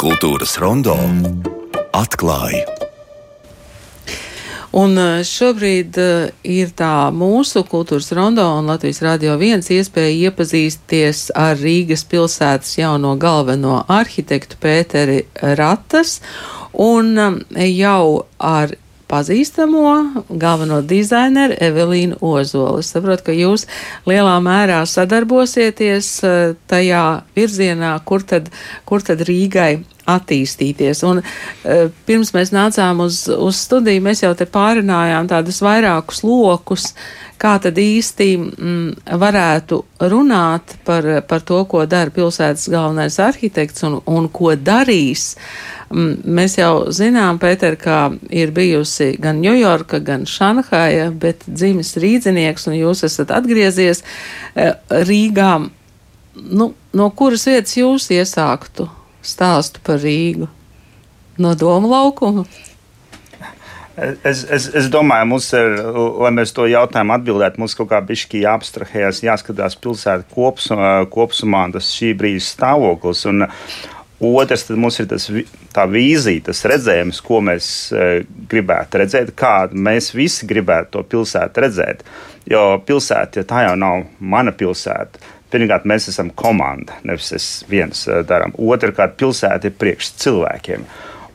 Kultūras rondo atklāja. Un eh, šobrīd uh, ir tā mūsu kultūras rondo un Latvijas radio viens iespēja iepazīsties ar Rīgas pilsētas jauno galveno arhitektu Pēteri Ratas un um, jau ar pazīstamo galveno dizaineru Evelīnu Ozolu. Es saprotu, ka jūs lielā mērā sadarbosieties uh, tajā virzienā, kur tad, kur tad Rīgai attīstīties. Un, uh, pirms mēs nācām uz, uz studiju, mēs jau te pārunājām tādus vairākus lokus, kā tad īsti mm, varētu runāt par, par to, ko dara pilsētas galvenais arhitekts un, un ko darīs. Mm, mēs jau zinām, Pēter, ka ir bijusi gan Ņujorka, gan Šanhaja, bet dzimis rīdzinieks, un jūs esat atgriezies eh, Rīgā. Nu, no kuras vietas jūs iesāktu stāstu par Rīgu? No Doma laukuma? Es, es, es domāju, mums ir, lai mēs to jautājumu atbildētu, mums kaut kā bišķi jāabstrahējas, jāskatās pilsēta kops, kopsumā, tas šī brīža stāvoklis. Un, Otrs, tad mums ir tas, tā vīzija, tas redzējums, ko mēs gribētu redzēt, kādu mēs visi gribētu to pilsētu redzēt. Jo pilsēta, ja tā jau nav mana pilsēta, pirmkārt, mēs esam komanda, nevis es viens e, darām. Otrakārt, pilsēta ir priekš cilvēkiem.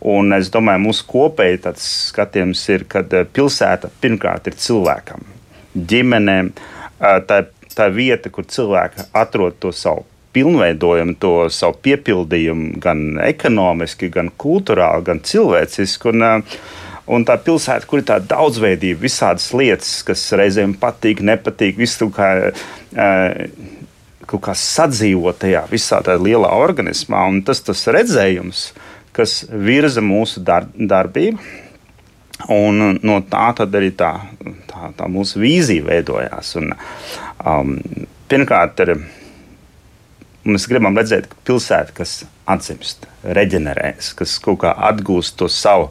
Un es domāju, mūsu kopēji skatījums ir, ka eh, pilsēta pirmkārt ir cilvēkam, ģimenēm. Eh, tā, tā vieta, kur cilvēki atrod to savu pilnveidojumu, to savu piepildījumu gan ekonomiski, gan kultūrāli, gan cilvēciski. Un, eh, Un tā pilsēta, kur ir tā daudzveidība, visādas lietas, kas reizēm patīk, nepatīk, viss kaut kā, kaut kā sadzīvot tajā visā tādā lielā organismā. Un tas, tas redzējums, uh, kas virza mūsu dar darbību. Un no tā arī tā, tā, tā mūsu vīzija veidojās. Un, um, pirmkārt, ir, mēs gribam redzēt pilsētu, kas atdzimst, reģenerēs, kas kaut kā atgūst to savu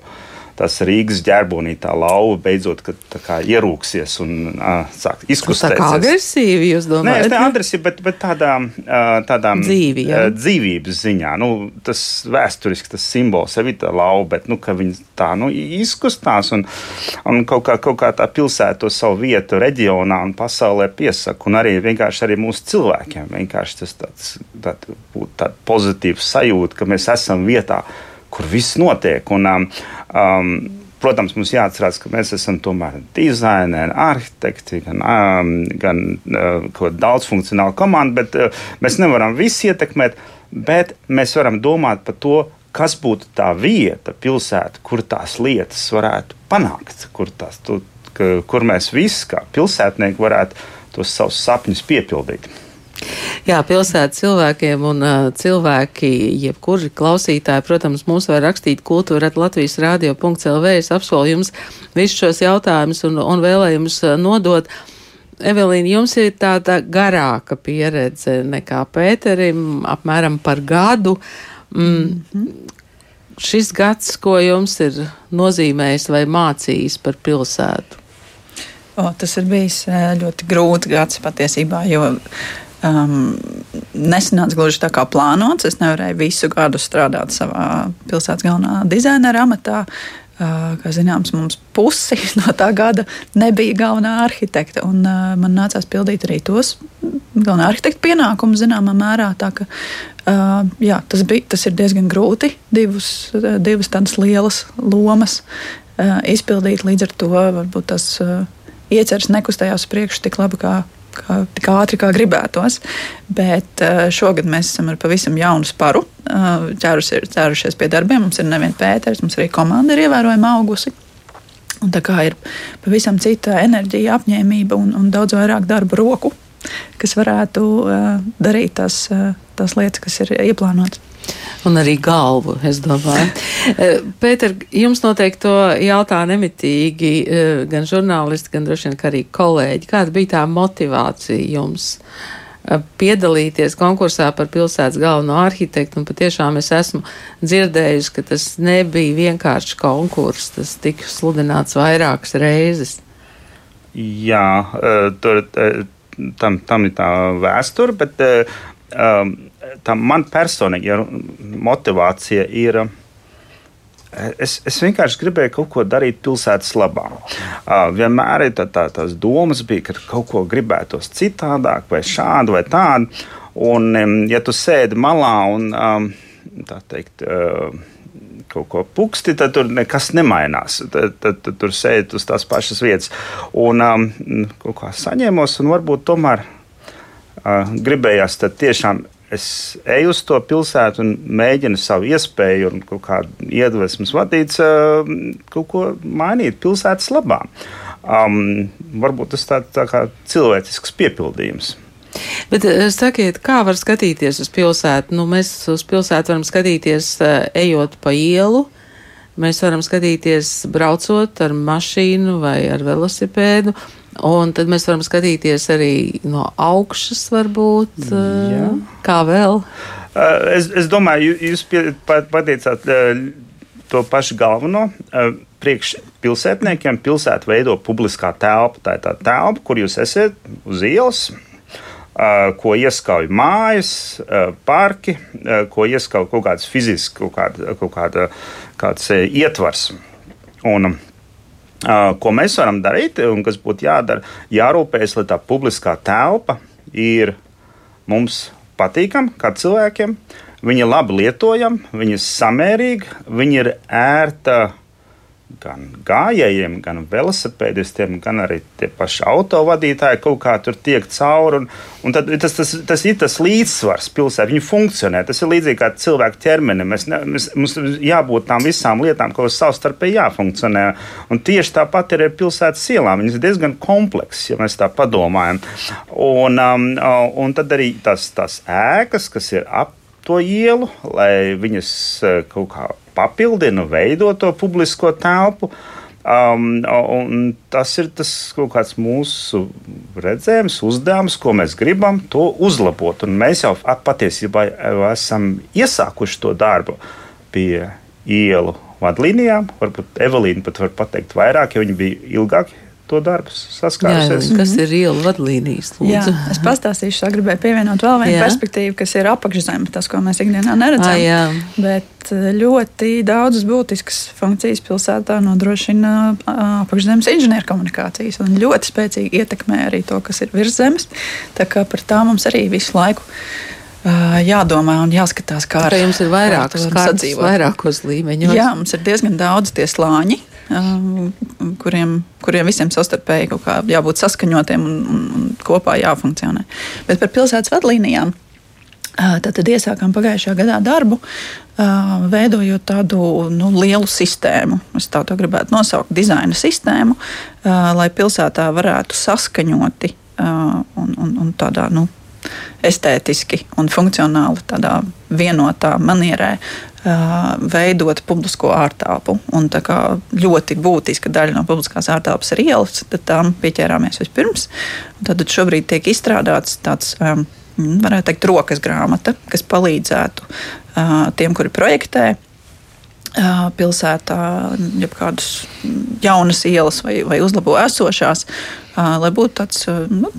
tas Rīgas ģerbonī tā lauva beidzot kā, ierūksies un uh, sāk izkustēties. Tā kā agresīvi jūs domājat? Nē, ne agresīvi, bet, bet tādā, uh, tādā Dzīvi, uh, dzīvības ziņā. Nu, tas vēsturiski tas simbols ir tā lauva, bet nu, viņi tā nu, izkustās un, un kaut, kā, kaut kā tā pilsēta to savu vietu reģionā un pasaulē piesaka. Un arī vienkārši arī mūsu cilvēkiem vienkārši tas tāds, tād, tād pozitīvs sajūta, ka mēs esam vietā kur viss notiek. Un, um, um, protams, mums jāatcerās, ka mēs esam tomēr dizaineri, arhitekti, gan, um, gan uh, daudzfunkcionāla komanda, bet uh, mēs nevaram visu ietekmēt, bet mēs varam domāt par to, kas būtu tā vieta, pilsēta, kur tās lietas varētu panākt, kur, tās, tu, kur mēs visi kā pilsētnieki varētu tos savus sapņus piepildīt. Jā, pilsētas cilvēkiem un uh, cilvēki, jebkuri klausītāji, protams, mums var rakstīt kultūra at Latvijas radio.lv. Es apsolu jums visus šos jautājumus un, un vēlējumus nodot. Evelīna, jums ir tāda garāka pieredze nekā Pēterim, apmēram par gadu. Mm, mm -hmm. Šis gads, ko jums ir nozīmējis vai mācījis par pilsētu? O, tas ir bijis ļoti grūts gads patiesībā, jo um, nesanāca gluži tā kā plānots. Es nevarēju visu gadu strādāt savā pilsētas galvenā dizainera amatā. Uh, kā zināms, mums pusi no tā gada nebija galvenā arhitekta. Un, uh, man nācās pildīt arī tos galvenā arhitekta pienākumus zināmā mērā. Tā, ka, uh, jā, tas, bija, tas ir diezgan grūti, divus, uh, divas tādas lielas lomas uh, izpildīt. Līdz ar to varbūt tas uh, ieceres nekustējās priekšu tik labi, kā kā, tik ātri, kā gribētos. Bet eh, šogad mēs esam ar pavisam jaunu sparu eh, ķērušies pie darbiem. Mums ir neviens pēters, mums arī komanda ir ievērojami augusi. Un tā kā ir pavisam cita enerģija, apņēmība un, un daudz vairāk darba roku, kas varētu uh, darīt tās, uh, tās lietas, kas ir ieplānotas un arī galvu, es domāju. Eh, Pēter, jums noteikti to jautā nemitīgi eh, gan žurnālisti, gan droši vien arī kolēģi. Kāda bija tā motivācija jums? Eh, piedalīties konkursā par pilsētas galveno arhitektu, un patiešām es esmu dzirdējusi, ka tas nebija vienkārši konkurss, tas tika sludināts vairākas reizes. Jā, tur, tam, tam ir tā vēsture, bet um, tā man personīgi ja motivācija ir. Es, es vienkārši gribēju kaut ko darīt pilsētas labā. Uh, vienmēr tā, tā, tās domas bija, ka kaut ko gribētos citādāk, vai šādu, vai tādu. Un, um, ja tu sēdi malā un um, tā teikt, uh, kaut ko puksti, tad tur nekas nemainās. Tad, tad, tad tur sēž uz tās pašas vietas. Un um, kaut kā saņēmos, un varbūt tomēr uh, gribējās tiešām. Es eju uz to pilsētu un mēģinu savu iespēju un kaut kādu iedvesmas vadīts, uh, kaut ko mainīt pilsētas labā. Um, varbūt tas tāds tā kā cilvēcisks piepildījums. Bet eh, sakiet, kā var skatīties uz pilsētu? Nu, mēs uz pilsētu varam skatīties eh, ejot pa ielu. Mēs varam skatīties braucot ar mašīnu vai ar velosipēdu. Un tad mēs varam skatīties arī no augšas, varbūt. Eh, Jā. Kā vēl? Es, es domāju, jūs pateicāt to pašu galveno. Priekš pilsētniekiem pilsēta veido publiskā telpa. Tā ir tā telpa, kur jūs esat uz ielas ko ieskauj mājas, parki, ko ieskauj kaut kāds fizisks, kaut, kāda, kaut kāda, kāds ietvars. Un, ko mēs varam darīt, un kas būtu jādara, jārūpējas, lai tā publiskā telpa ir mums patīkama kā cilvēkiem. Viņa ir labi lietojama, viņa ir samērīga, viņa ir ērta gan gājējiem, gan velosipēdistiem, gan arī tie paši autovadītāji kaut kā tur tiek cauri. Un, un tad, tas, tas, tas ir tas līdzsvars pilsētā, viņi funkcionē. Tas ir līdzīgi kā cilvēku ķermenim. Mēs, ne, mēs, mums jābūt tām visām lietām, kas savstarpēji jāfunkcionē. Un tieši tāpat ir ar pilsētas ielām. Viņas diezgan komplekss, ja mēs tā padomājam. Un, um, un tad arī tās, tās ēkas, kas ir ap to ielu, lai viņas uh, kaut kā papildina, veido to publisko telpu. Um, tas ir tas kaut kāds mūsu redzējums, uzdevums, ko mēs gribam to uzlabot. Un mēs jau patiesībā jau esam iesākuši to darbu pie ielu vadlīnijām. Varbūt Evelīna pat var pateikt vairāk, jo viņa bija ilgāk to darbu saskārusies. Jā, kas ir iela vadlīnijas? Lūdzu? Jā, es pastāstīšu, es gribēju pievienot vēl vienu jā. perspektīvu, kas ir apakšzeme, tas, ko mēs ikdienā neredzam. Jā. Bet eh, ļoti daudzas būtiskas funkcijas pilsētā nodrošina apakšzemes inženierkomunikācijas un ļoti spēcīgi ietekmē arī to, kas ir virs zemes. Tā kā par tā mums arī visu laiku jādomā un jāskatās, kā ar jums ir vairākas kārtas, vairākos līmeņos. Jā, mums ir diezgan daudz tie slāņi, kuriem, kuriem visiem savstarpēji jābūt saskaņotiem un, un, un kopā jāfunkcionē. Bet par pilsētas vadlīnijām. Tad, tad iesākām pagājušajā gadā darbu, veidojot tādu nu, lielu sistēmu. Es tā gribētu nosaukt, dizaina sistēmu, lai pilsētā varētu saskaņoti un, un, un tādā nu, estētiski un funkcionāli, tādā vienotā manierē veidot publisko ārtelpu. Un tā kā ļoti būtiska daļa no publiskās ārtelpas ir ielas, tad tam pieķērāmies vispirms. Tad šobrīd tiek izstrādāts tāds. Varētu teikt, rokas grāmata, kas palīdzētu uh, tiem, kuri projektē, uh, pilsētā, jau kādas jaunas ielas vai, vai uzlabo esošās, lai būtu tāds nu,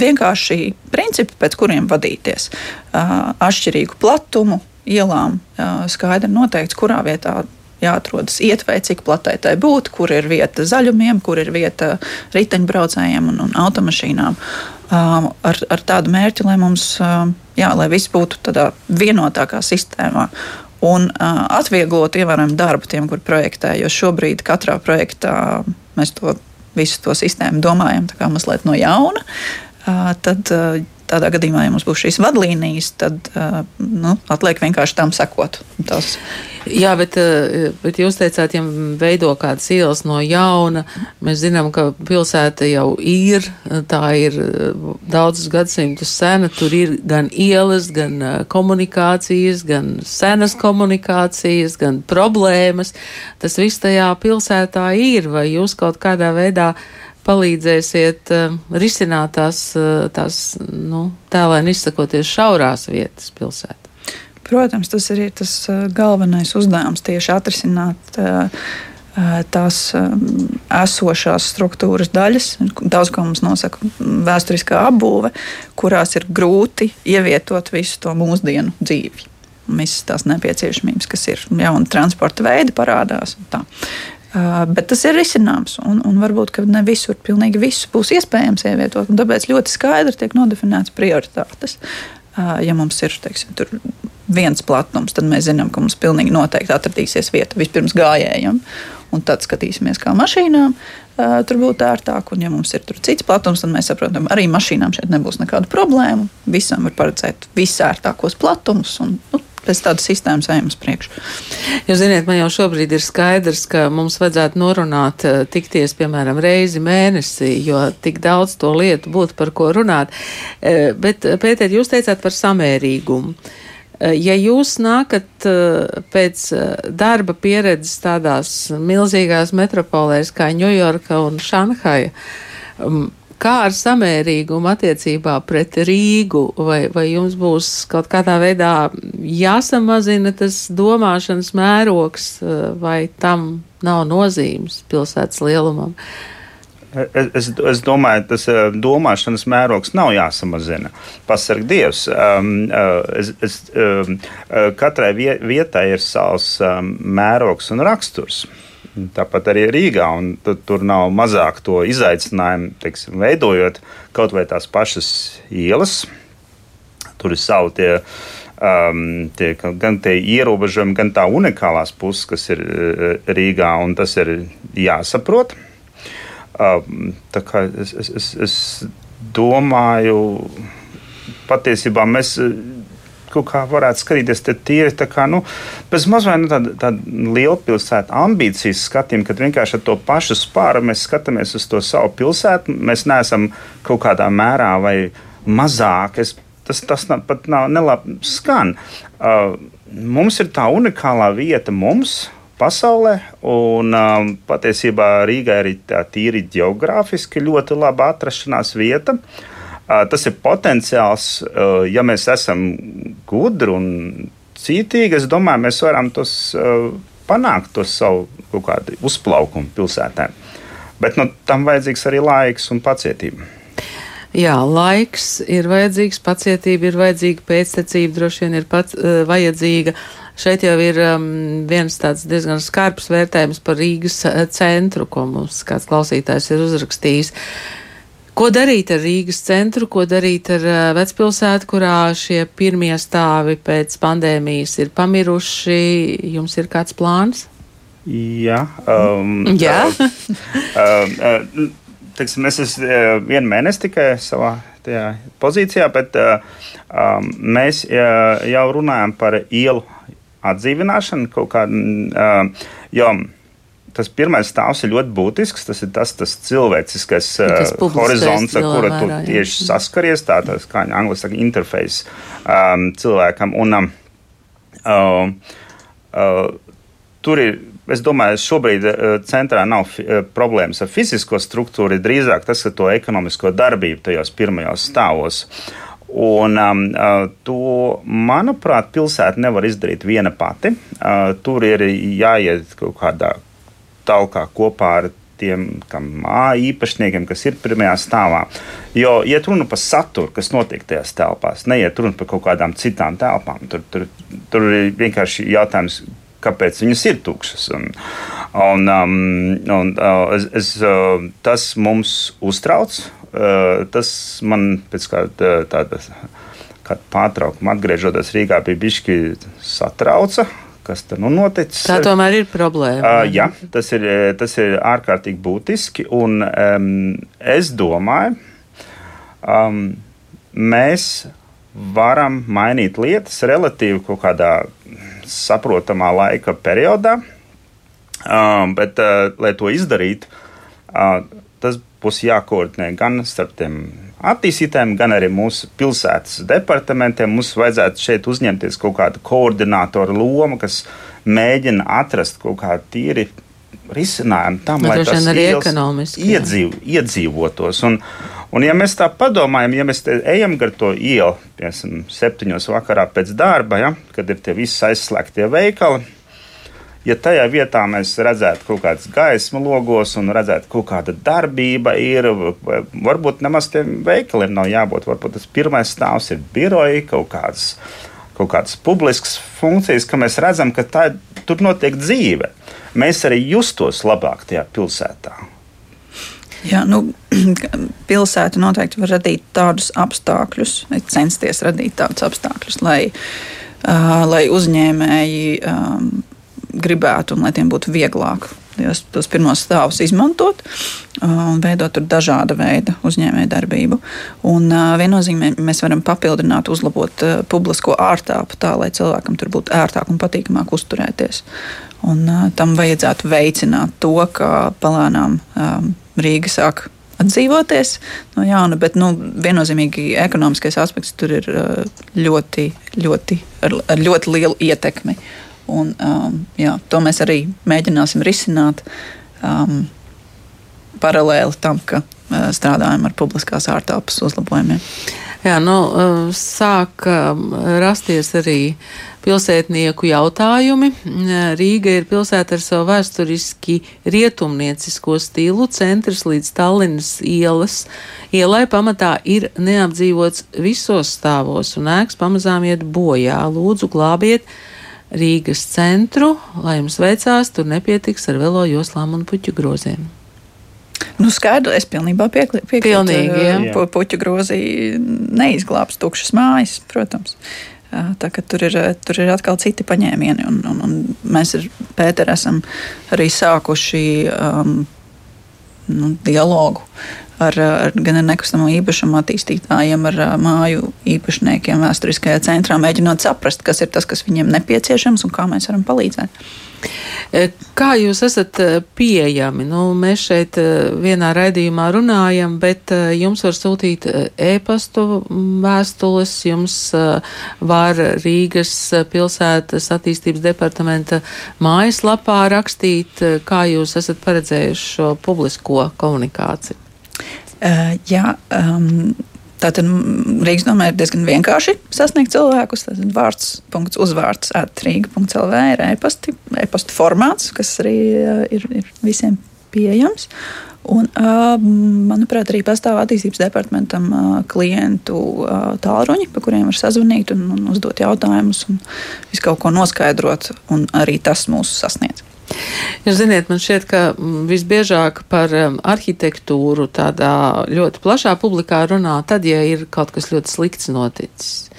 vienkārši principi, pēc kuriem vadīties. Atšķirīgu platumu, ielām skaidri noteikts, kurā vietā jāatrodas ietvēr, cik platai tai būtu, kur ir vieta zaļumiem, kur ir vieta riteņbraucējiem un, un automašīnām. Um, ar, ar tādu mērķi, lai mums, um, jā, lai viss būtu tādā vienotākā sistēmā. Un uh, atvieglot ievērojami darbu tiem, kur projektē, jo šobrīd katrā projektā mēs to visu to sistēmu domājam mazliet no jauna. Uh, tad, uh, tādā gadījumā, ja mums būs šīs vadlīnijas, tad nu, atliek vienkārši tam sekot. Tas. Jā, bet, bet jūs teicāt, ja veido kādas ielas no jauna, mēs zinām, ka pilsēta jau ir, tā ir daudzus gadsimtus sena, tur ir gan ielas, gan komunikācijas, gan senas komunikācijas, gan problēmas. Tas viss tajā pilsētā ir, vai jūs kaut kādā veidā palīdzēsiet uh, risināt tās, uh, tās nu, tēlēni izsakoties šaurās vietas pilsētā? Protams, tas ir tas uh, galvenais uzdevums tieši atrisināt uh, tās esošās struktūras daļas, daudz ko mums nosaka vēsturiskā apbūve, kurās ir grūti ievietot visu to mūsdienu dzīvi. Visas tās nepieciešamības, kas ir jauni transporta veidi, parādās. Bet tas ir risināms, un, un varbūt ne visur, pilnīgi visu būs iespējams ievietot. Tāpēc ļoti skaidri tiek nodefinētas prioritātes. Ja mums ir teiksim, viens platums, tad mēs zinām, ka mums pilnīgi noteikti atradīsies vieta vispirms gājējiem, un tad skatīsimies, kā mašīnām tur būtu ērtāk. Un, ja mums ir cits platums, tad mēs saprotam, arī mašīnām šeit nebūs nekādu problēmu. Visam var paredzēt visērtākos platumus. Un, nu, pēc tādas sistēmas ejam uz priekšu. Jūs zināt, man jau šobrīd ir skaidrs, ka mums vajadzētu norunāt, tikties, piemēram, reizi mēnesī, jo tik daudz to lietu būtu par ko runāt. Bet, Pēter, jūs teicāt par samērīgumu. Eh, ja jūs nākat eh, pēc eh, darba pieredzes tādās milzīgās metropolēs kā Ņujorka un Šanhaja, mm, kā ar samērīgumu attiecībā pret Rīgu, vai, vai jums būs kaut kādā veidā jāsamazina tas domāšanas mērogs, vai tam nav nozīmes pilsētas lielumam? Es, es, es domāju, tas eh, domāšanas mērogs nav jāsamazina. Pasarg Dievs. Um, uh, es, es, um, katrai vietai ir savs um, mērogs un raksturs. Tāpat arī Rīgā, tur nav mazāk to izaicinājumu, teiksim, veidojot kaut vai tās pašas ielas. Tur ir savi tie, um, tie, gan tie ierobežojumi, gan tā unikālās puses, kas ir uh, Rīgā, un tas ir jāsaprot. Tā kā es, es, es, es domāju, patiesībā mēs kaut kā varētu skatīties tīri tā kā, nu, mazliet nu, tāda, tāda liela pilsēta ambīcijas skatījuma, kad vienkārši ar to pašu spāru mēs skatāmies uz to savu pilsētu. Mēs neesam kaut kādā mērā vai mazāk. Es, tas tas nav, pat nav nelabi skan. Uh, mums ir tā unikālā vieta mums pasaulē. Un, um, patiesībā Rīgā ir tā tīri geogrāfiski ļoti laba atrašanās vieta. Uh, tas ir potenciāls, uh, ja mēs esam gudri un cītīgi. Es domāju, mēs varam tos uh, panākt, to savu uzplaukumu pilsētā. Bet nu, tam vajadzīgs arī laiks un pacietība. Jā, laiks ir vajadzīgs, pacietība ir vajadzīga, pēctecība droši vien ir pats, uh, vajadzīga. Uh, Šeit jau ir um, viens tāds diezgan skarbs vērtējums par Rīgas uh, centru, ko mums kāds klausītājs ir uzrakstījis. Ko darīt ar Rīgas centru, ko darīt ar uh, vecpilsētu, kurā šie pirmie stāvi pēc pandēmijas ir pamiruši? Jums ir kāds plāns? Jā. Um, Jā. uh, uh, teiksim, es esmu uh, vienu mēnesi tikai savā pozīcijā, bet uh, um, mēs jau runājam par ielu atdzīvināšana kaut kāda. Jo tas pirmais stāvs ir ļoti būtisks. Tas ir tas, tas cilvēciskais tas horizonts, ar kuru tu tieši jā. saskaries. Tā tas, kā angļu saka, interfejs um, cilvēkam. Un, um, uh, uh, tur ir. Es domāju, šobrīd uh, centrā nav uh, problēmas ar fizisko struktūru, drīzāk tas, ka to ekonomisko darbību tajos pirmajos stāvos. Un, um, uh, to, manuprāt, pilsēta nevar izdarīt viena pati. Uh, tur ir jāiet kaut kādā talkā kopā ar tiem māju īpašniekiem, kas ir pirmajā stāvā. Jo iet runa par saturu, kas notiek tajās telpās, neiet runa par kaut kādām citām telpām. Tur, tur, tur ir vienkārši jautājums, kāpēc viņas ir tukšas. Un, un, um, un, uh, es, es, uh, tas mums uztrauc. Uh, tas man pēc kāda tāda kāda pārtraukuma atgriežoties Rīgā bija bišķi satrauca. Kas tur nu noticis? Tā tomēr ir problēma. Uh, jā, tas ir, tas ir ārkārtīgi būtiski. Un um, es domāju, um, mēs varam mainīt lietas relatīvi kaut kādā saprotamā laika periodā. Uh, bet, uh, lai to izdarītu, uh, tas būs jākoordinē gan starp tiem attīstītājiem, gan arī mūsu pilsētas departamentiem. Mums vajadzētu šeit uzņemties kaut kādu koordinātoru lomu, kas mēģina atrast kaut kādu tīri risinājumu tam, Bet lai tas arī ekonomiski iedzīv, iedzīvotos. Un, Un, ja mēs tā padomājam, ja mēs ejam gar to ielu, piemēram, septiņos vakarā pēc darba, ja, kad ir tie visi aizslēgtie veikali, ja tajā vietā mēs redzētu kaut kādas gaismu logos un redzētu, kaut kāda darbība ir, varbūt nemaz tiem veikaliem nav jābūt. Varbūt tas pirmais stāvs ir biroja, kaut kādas, kaut kādas publiskas funkcijas, ka mēs redzam, ka tā, tur notiek dzīve. Mēs arī justos labāk tajā pilsētā. Jā, nu, pilsēta noteikti var radīt tādus apstākļus, censties radīt tādus apstākļus, lai, uh, lai uzņēmēji um, gribētu un lai tiem būtu vieglāk tos, tos pirmos stāvus izmantot un veidot tur dažāda veida uzņēmējdarbību. Un viennozīmīgi mēs varam papildināt, uzlabot publisko ārtāpu tā, lai cilvēkam tur būtu ērtāk un patīkamāk uzturēties. Un, tam vajadzētu veicināt to, ka palēnām Rīga sāk atdzīvoties no jauna, bet nu, viennozīmīgi ekonomiskais aspekts tur ir ļoti, ļoti, ar ļoti lielu ietekmi. Uh, Un, um, jā, to mēs arī mēģināsim risināt um, paralēli tam, ka uh, strādājam ar publiskās ārtelpas uzlabojumiem. Jā, nu, uh, sāk um, rasties arī pilsētnieku jautājumi. Rīga ir pilsēta ar savu vēsturiski rietumniecisko stilu. Centrs līdz Tallinas ielas ielai pamatā ir neapdzīvots visos stāvos, un ēks pamazām iet bojā. Lūdzu, glābiet! Rīgas centru, lai jums veicās, tur nepietiks ar velo joslām un puķu groziem. Nu, skaidrs, es pilnībā piekrītu. Pilnīgi, jā. Pu, puķu grozī neizglābs tukšas mājas, protams. Tā, tur, ir, tur ir atkal citi paņēmieni, un, un, un mēs ar Pēteru esam arī sākuši um, nu, dialogu ar, ar gan ar nekustamo īpašumu attīstītājiem, ar māju īpašniekiem vēsturiskajā centrā, mēģinot saprast, kas ir tas, kas viņiem nepieciešams un kā mēs varam palīdzēt. Kā jūs esat pieejami? Nu, mēs šeit vienā raidījumā runājam, bet jums var sūtīt e-pastu vēstules, jums var Rīgas pilsētas attīstības departamenta mājaslapā rakstīt, kā jūs esat paredzējuši šo publisko komunikāciju. Uh, jā, um, Tātad Rīgas domē ir diezgan vienkārši sasniegt cilvēkus. Tātad vārds, punkts, uzvārds, atrīga.lv ir e-pasta e formāts, kas arī ir, ir visiem pieejams. Un, manuprāt, arī pastāv attīstības departamentam klientu tālruņi, pa kuriem var sazvanīt un, un uzdot jautājumus un visu kaut ko noskaidrot, arī tas mūs sasniedz. Ziniet, man šķiet, ka mm, visbiežāk par arhitektūru tādā ļoti plašā publikā runā tad, ja ir kaut kas ļoti slikts noticis.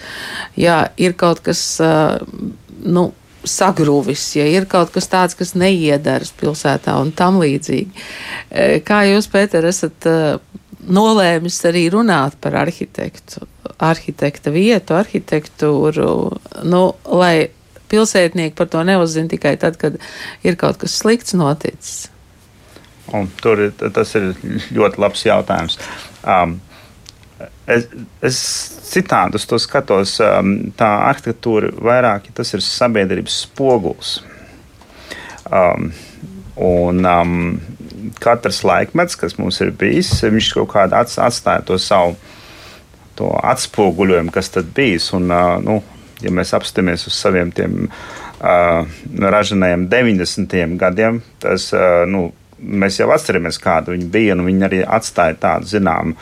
Ja ir kaut kas, uh, nu, sagrūvis, ja ir kaut kas tāds, kas neiedaras pilsētā un tam līdzīgi. E, kā jūs, Pēter, esat uh, nolēmis arī runāt par arhitektu, arhitekta vietu, arhitektūru, nu, lai pilsētnieki par to neuzzina tikai tad, kad ir kaut kas slikts noticis. Un tur tas ir ļoti labs jautājums. Um, es, es citādi uz to skatos, um, tā arhitektūra vairāk tas ir sabiedrības spogulis. Um, un um, katrs laikmets, kas mums ir bijis, viņš kaut kādā atstāja to savu to atspoguļojumu, kas tad bijis. Un, uh, nu, ja mēs apstāmies uz saviem tiem uh, ražanajiem 90. gadiem, tas, uh, nu, mēs jau atceramies, kāda viņi bija, un viņi arī atstāja tādu zināmu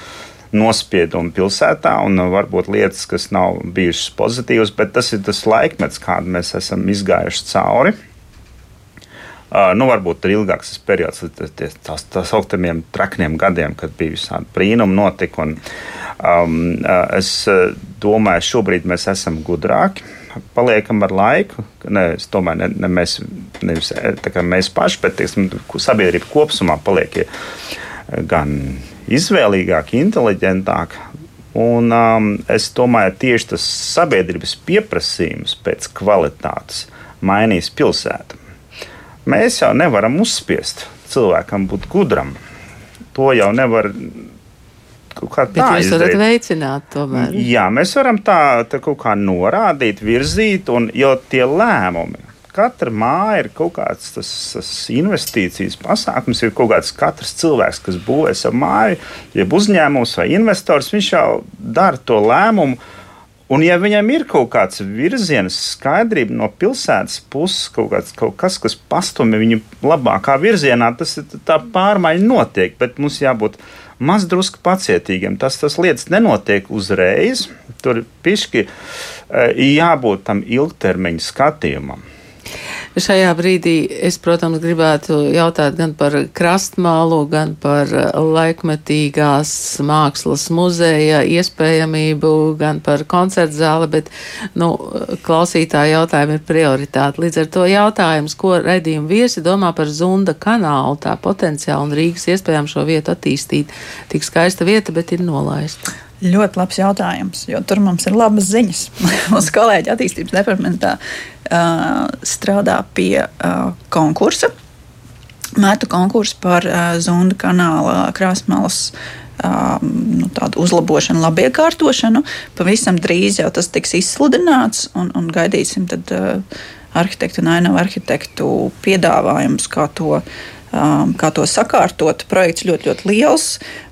nospiedumu pilsētā, un varbūt lietas, kas nav bijušas pozitīvas, bet tas ir tas laikmets, kādu mēs esam izgājuši cauri. Uh, nu, varbūt ir ilgāks tas periods, tas tā, saucamiem trakniem gadiem, kad bija visādi brīnumi notika. Un, um, uh, es domāju, šobrīd mēs esam gudrāki. Paliekam ar laiku. Ne, es domāju, ne, ne mēs, nevis mēs paši, bet tieksim, sabiedrība kopumā paliek gan izvēlīgāka, inteliģentāka. Un, um, es domāju, tieši tas sabiedrības pieprasījums pēc kvalitātes mainīs pilsētu. Mēs jau nevaram uzspiest cilvēkam būt gudram. To jau nevar kā tā jūs varat izdarīt. veicināt tomēr. Jā, mēs varam tā, tā kaut kā norādīt, virzīt, un jo tie lēmumi. Katra māja ir kaut kāds tas, tas investīcijas pasākums, ir kaut kāds katrs cilvēks, kas būvē savu māju, jeb uzņēmums vai investors. Viņš jau dara to lēmumu, Un, ja viņam ir kaut kāds virziens, skaidrība no pilsētas puses, kaut, kāds, kaut kas, kas pastumj viņu labākā virzienā, tas tā pārmaiņa notiek. Bet mums jābūt maz drusku pacietīgiem. Tas, tas lietas nenotiek uzreiz. Tur pišķi jābūt tam ilgtermiņa skatījumam. Šajā brīdī es, protams, gribētu jautāt gan par krastmālu, gan par eh, laikmetīgās mākslas muzeja iespējamību, gan par koncertu zāli, bet, nu, klausītāja jautājumi ir prioritāti. Līdz ar to jautājums, ko redzījuma viesi domā par Zunda kanālu, tā potenciāli un Rīgas iespējām šo vietu attīstīt. Tik skaista vieta, bet ir nolaista. Ļoti labs jautājums, jo tur mums ir labas ziņas. Mūsu kolēģi attīstības departamentā strādā pie uh, konkursa, metu konkursu par uh, Zunda kanāla krāsmalas. Uh, nu, tādu uzlabošanu, labiekārtošanu. Pavisam drīz jau tas tiks izsludināts, un, un gaidīsim tad, uh, arhitektu un ainavu arhitektu piedāvājumus, kā to uh, Um, kā to sakārtot. Projekts ļoti, ļoti liels.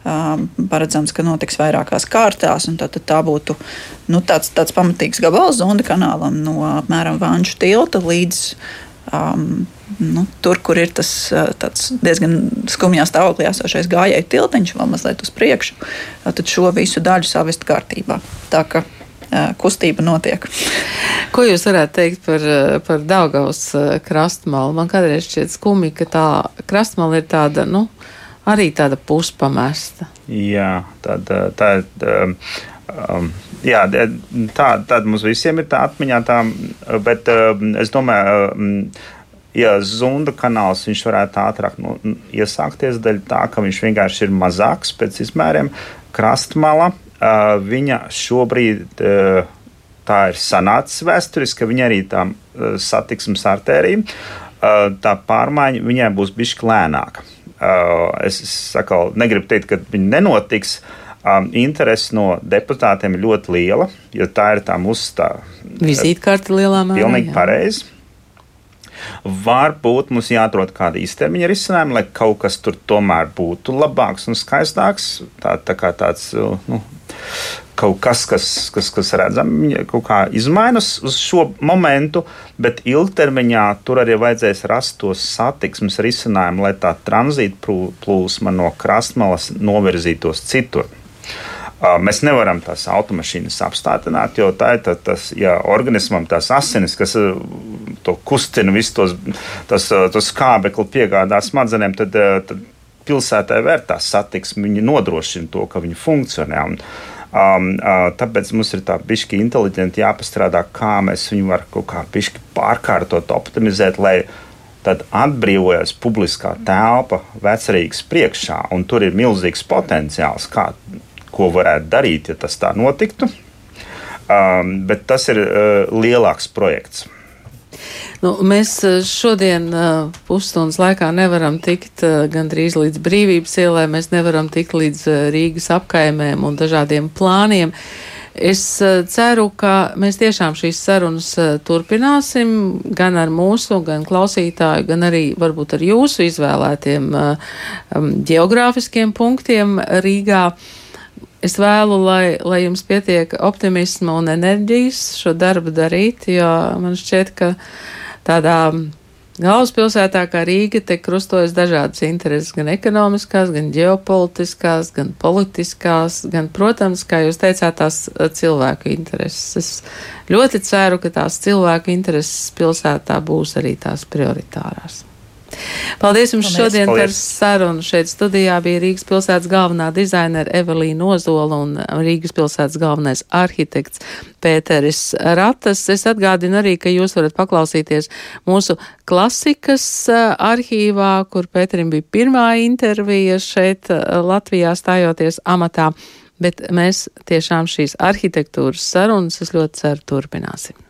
Um, paredzams, ka notiks vairākās kārtās, tad, tad tā būtu nu, tāds, tāds pamatīgs gabals zonda kanālam no apmēram Vanču tilta līdz um, nu, tur, kur ir tas diezgan skumjā stāvoklī esošais gājēju tiltiņš, vēl mazliet uz priekšu, tad šo visu daļu savest kārtībā. Tā ka kustība notiek. Ko jūs varētu teikt par, par Daugavas krastmalu? Man kādreiz šķiet skumi, ka tā krastmala ir tāda, nu, arī tāda puspamesta. Jā, tāda, tā ir. Um, jā, tā, tāda mums visiem ir tā atmiņā, tā, bet um, es domāju, um, ja zunda kanāls varētu ātrāk nu, iesākties daļa tā, ka viņš vienkārši ir mazāks pēc izmēriem. Krastmala viņa šobrīd tā ir sanācis vēsturiski, ka viņa arī tā satiksmes artērija, tā pārmaiņa viņai būs bišķi lēnāka. Es saku, negribu teikt, ka viņa nenotiks. Interese no deputātiem ir ļoti liela, jo tā ir tā mūsu tā vizītkarte lielā mērā. Pilnīgi pareizi. Varbūt mums jāatrod kāda īstermiņa risinājuma, lai kaut kas tur tomēr būtu labāks un skaistāks. Tā, tā kā tāds nu, kaut kas, kas, kas, kas redzami kaut kā izmainas uz šo momentu, bet ilgtermiņā tur arī vajadzēs rast tos satiksmes risinājumu, lai tā tranzīta plūsma no krastmalas novirzītos citur. Mēs nevaram tās automašīnas apstādināt, jo tā ir tā, tas, ja organismam tās asinis, kas to kustina, visu tos, tas, tos skābekli piegādā smadzenēm, tad, tad pilsētai vērtās satiksme, viņi nodrošina to, ka viņi funkcionē. Un, Um, uh, tāpēc mums ir tā pišķi inteliģenti jāpastrādā, kā mēs viņu varam kaut kā pišķi pārkārtot, optimizēt, lai tad atbrīvojas publiskā telpa vecerīgas priekšā, un tur ir milzīgs potenciāls, kā, ko varētu darīt, ja tas tā notiktu. Um, bet tas ir uh, lielāks projekts. Nu, mēs eh, šodien uh, pusstundas laikā nevaram tikt uh, gandrīz līdz brīvības ielai, mēs nevaram tikt līdz Rīgas apkaimēm un dažādiem plāniem. Es ceru, ka mēs tiešām šīs sarunas turpināsim gan ar mūsu, gan klausītāju, gan arī varbūt ar jūsu izvēlētiem geogrāfiskiem punktiem Rīgā. Es vēlu, lai, lai jums pietiek optimisma un enerģijas šo darbu darīt, jo man šķiet, ka tādā galvaspilsētā kā Rīga te krustojas dažādas intereses, gan ekonomiskās, gan ģeopolitiskās, gan politiskās, gan, protams, kā jūs teicāt, tās eh, cilvēku intereses. Es ļoti ceru, ka tās cilvēku intereses pilsētā būs arī tās prioritārās. Paldies jums Paldies. šodien Paldies. par sarunu. Šeit studijā bija Rīgas pilsētas galvenā dizainera Evelīna Ozola un Rīgas pilsētas galvenais arhitekts Pēteris Ratas. Es atgādinu arī, ka jūs varat paklausīties mūsu klasikas arhīvā, kur Pēterim bija pirmā intervija šeit Latvijā stājoties amatā. Bet mēs tiešām šīs arhitektūras sarunas, es ļoti ceru, turpināsim.